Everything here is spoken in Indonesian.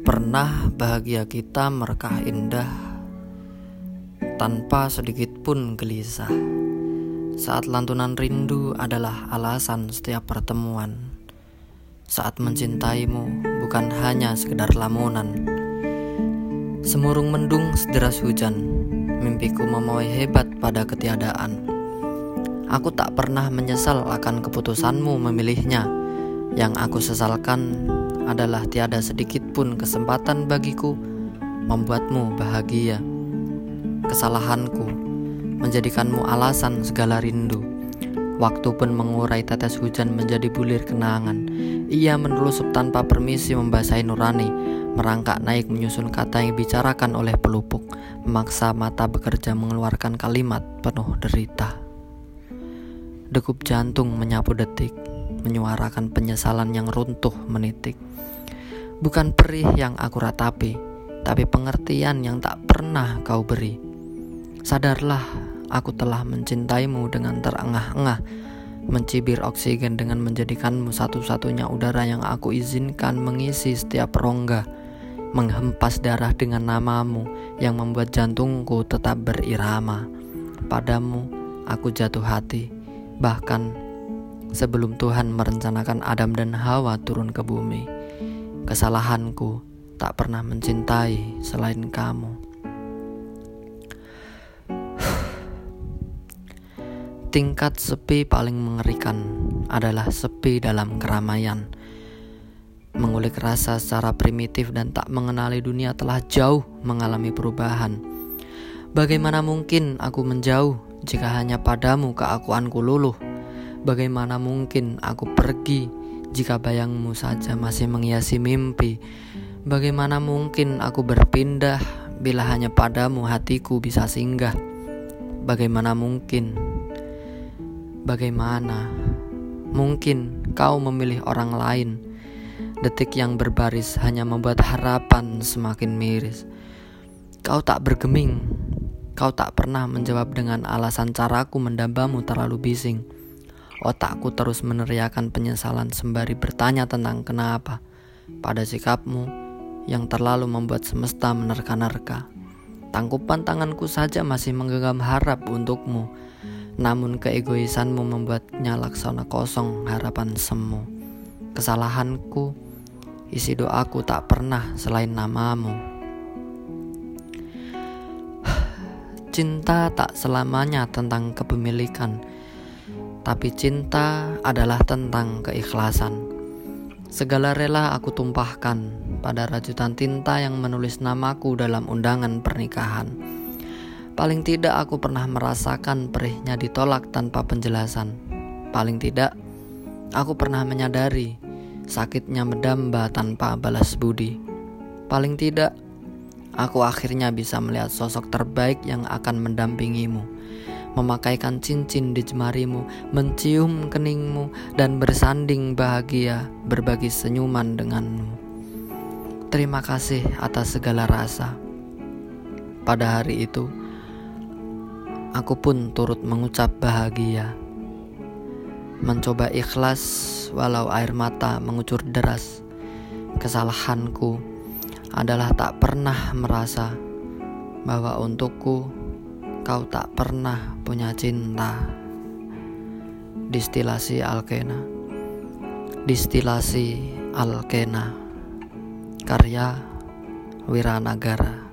Pernah bahagia kita merekah indah tanpa sedikit pun gelisah. Saat lantunan rindu adalah alasan setiap pertemuan. Saat mencintaimu bukan hanya sekedar lamunan. Semurung mendung sederas hujan, mimpiku memawai hebat pada ketiadaan. Aku tak pernah menyesal akan keputusanmu memilihnya yang aku sesalkan adalah tiada sedikit pun kesempatan bagiku membuatmu bahagia. Kesalahanku menjadikanmu alasan segala rindu. Waktu pun mengurai tetes hujan menjadi bulir kenangan. Ia menelusup tanpa permisi membasahi nurani, merangkak naik menyusun kata yang dibicarakan oleh pelupuk, memaksa mata bekerja mengeluarkan kalimat penuh derita. Degup jantung menyapu detik, menyuarakan penyesalan yang runtuh menitik. Bukan perih yang aku ratapi, tapi pengertian yang tak pernah kau beri. Sadarlah, aku telah mencintaimu dengan terengah-engah, mencibir oksigen dengan menjadikanmu satu-satunya udara yang aku izinkan mengisi setiap rongga, menghempas darah dengan namamu yang membuat jantungku tetap berirama. Padamu, aku jatuh hati, bahkan sebelum Tuhan merencanakan Adam dan Hawa turun ke bumi. Kesalahanku tak pernah mencintai selain kamu. Tingkat sepi paling mengerikan adalah sepi dalam keramaian. Mengulik rasa secara primitif dan tak mengenali dunia telah jauh mengalami perubahan. Bagaimana mungkin aku menjauh jika hanya padamu keakuanku luluh? Bagaimana mungkin aku pergi jika bayangmu saja masih menghiasi mimpi? Bagaimana mungkin aku berpindah bila hanya padamu hatiku bisa singgah? Bagaimana mungkin? Bagaimana mungkin kau memilih orang lain? Detik yang berbaris hanya membuat harapan semakin miris. Kau tak bergeming, kau tak pernah menjawab dengan alasan caraku mendambamu terlalu bising. Otakku terus meneriakan penyesalan sembari bertanya tentang kenapa pada sikapmu yang terlalu membuat semesta menerka-nerka. Tangkupan tanganku saja masih menggenggam harap untukmu, namun keegoisanmu membuatnya laksana kosong harapan semu. Kesalahanku, isi doaku tak pernah selain namamu. Cinta tak selamanya tentang kepemilikan tapi cinta adalah tentang keikhlasan. Segala rela aku tumpahkan pada rajutan tinta yang menulis namaku dalam undangan pernikahan. Paling tidak aku pernah merasakan perihnya ditolak tanpa penjelasan. Paling tidak aku pernah menyadari sakitnya mendamba tanpa balas budi. Paling tidak aku akhirnya bisa melihat sosok terbaik yang akan mendampingimu memakaikan cincin di jemarimu, mencium keningmu, dan bersanding bahagia berbagi senyuman denganmu. Terima kasih atas segala rasa. Pada hari itu, aku pun turut mengucap bahagia. Mencoba ikhlas walau air mata mengucur deras. Kesalahanku adalah tak pernah merasa bahwa untukku kau tak pernah punya cinta. Distilasi Alkena. Distilasi Alkena. Karya Wiranagara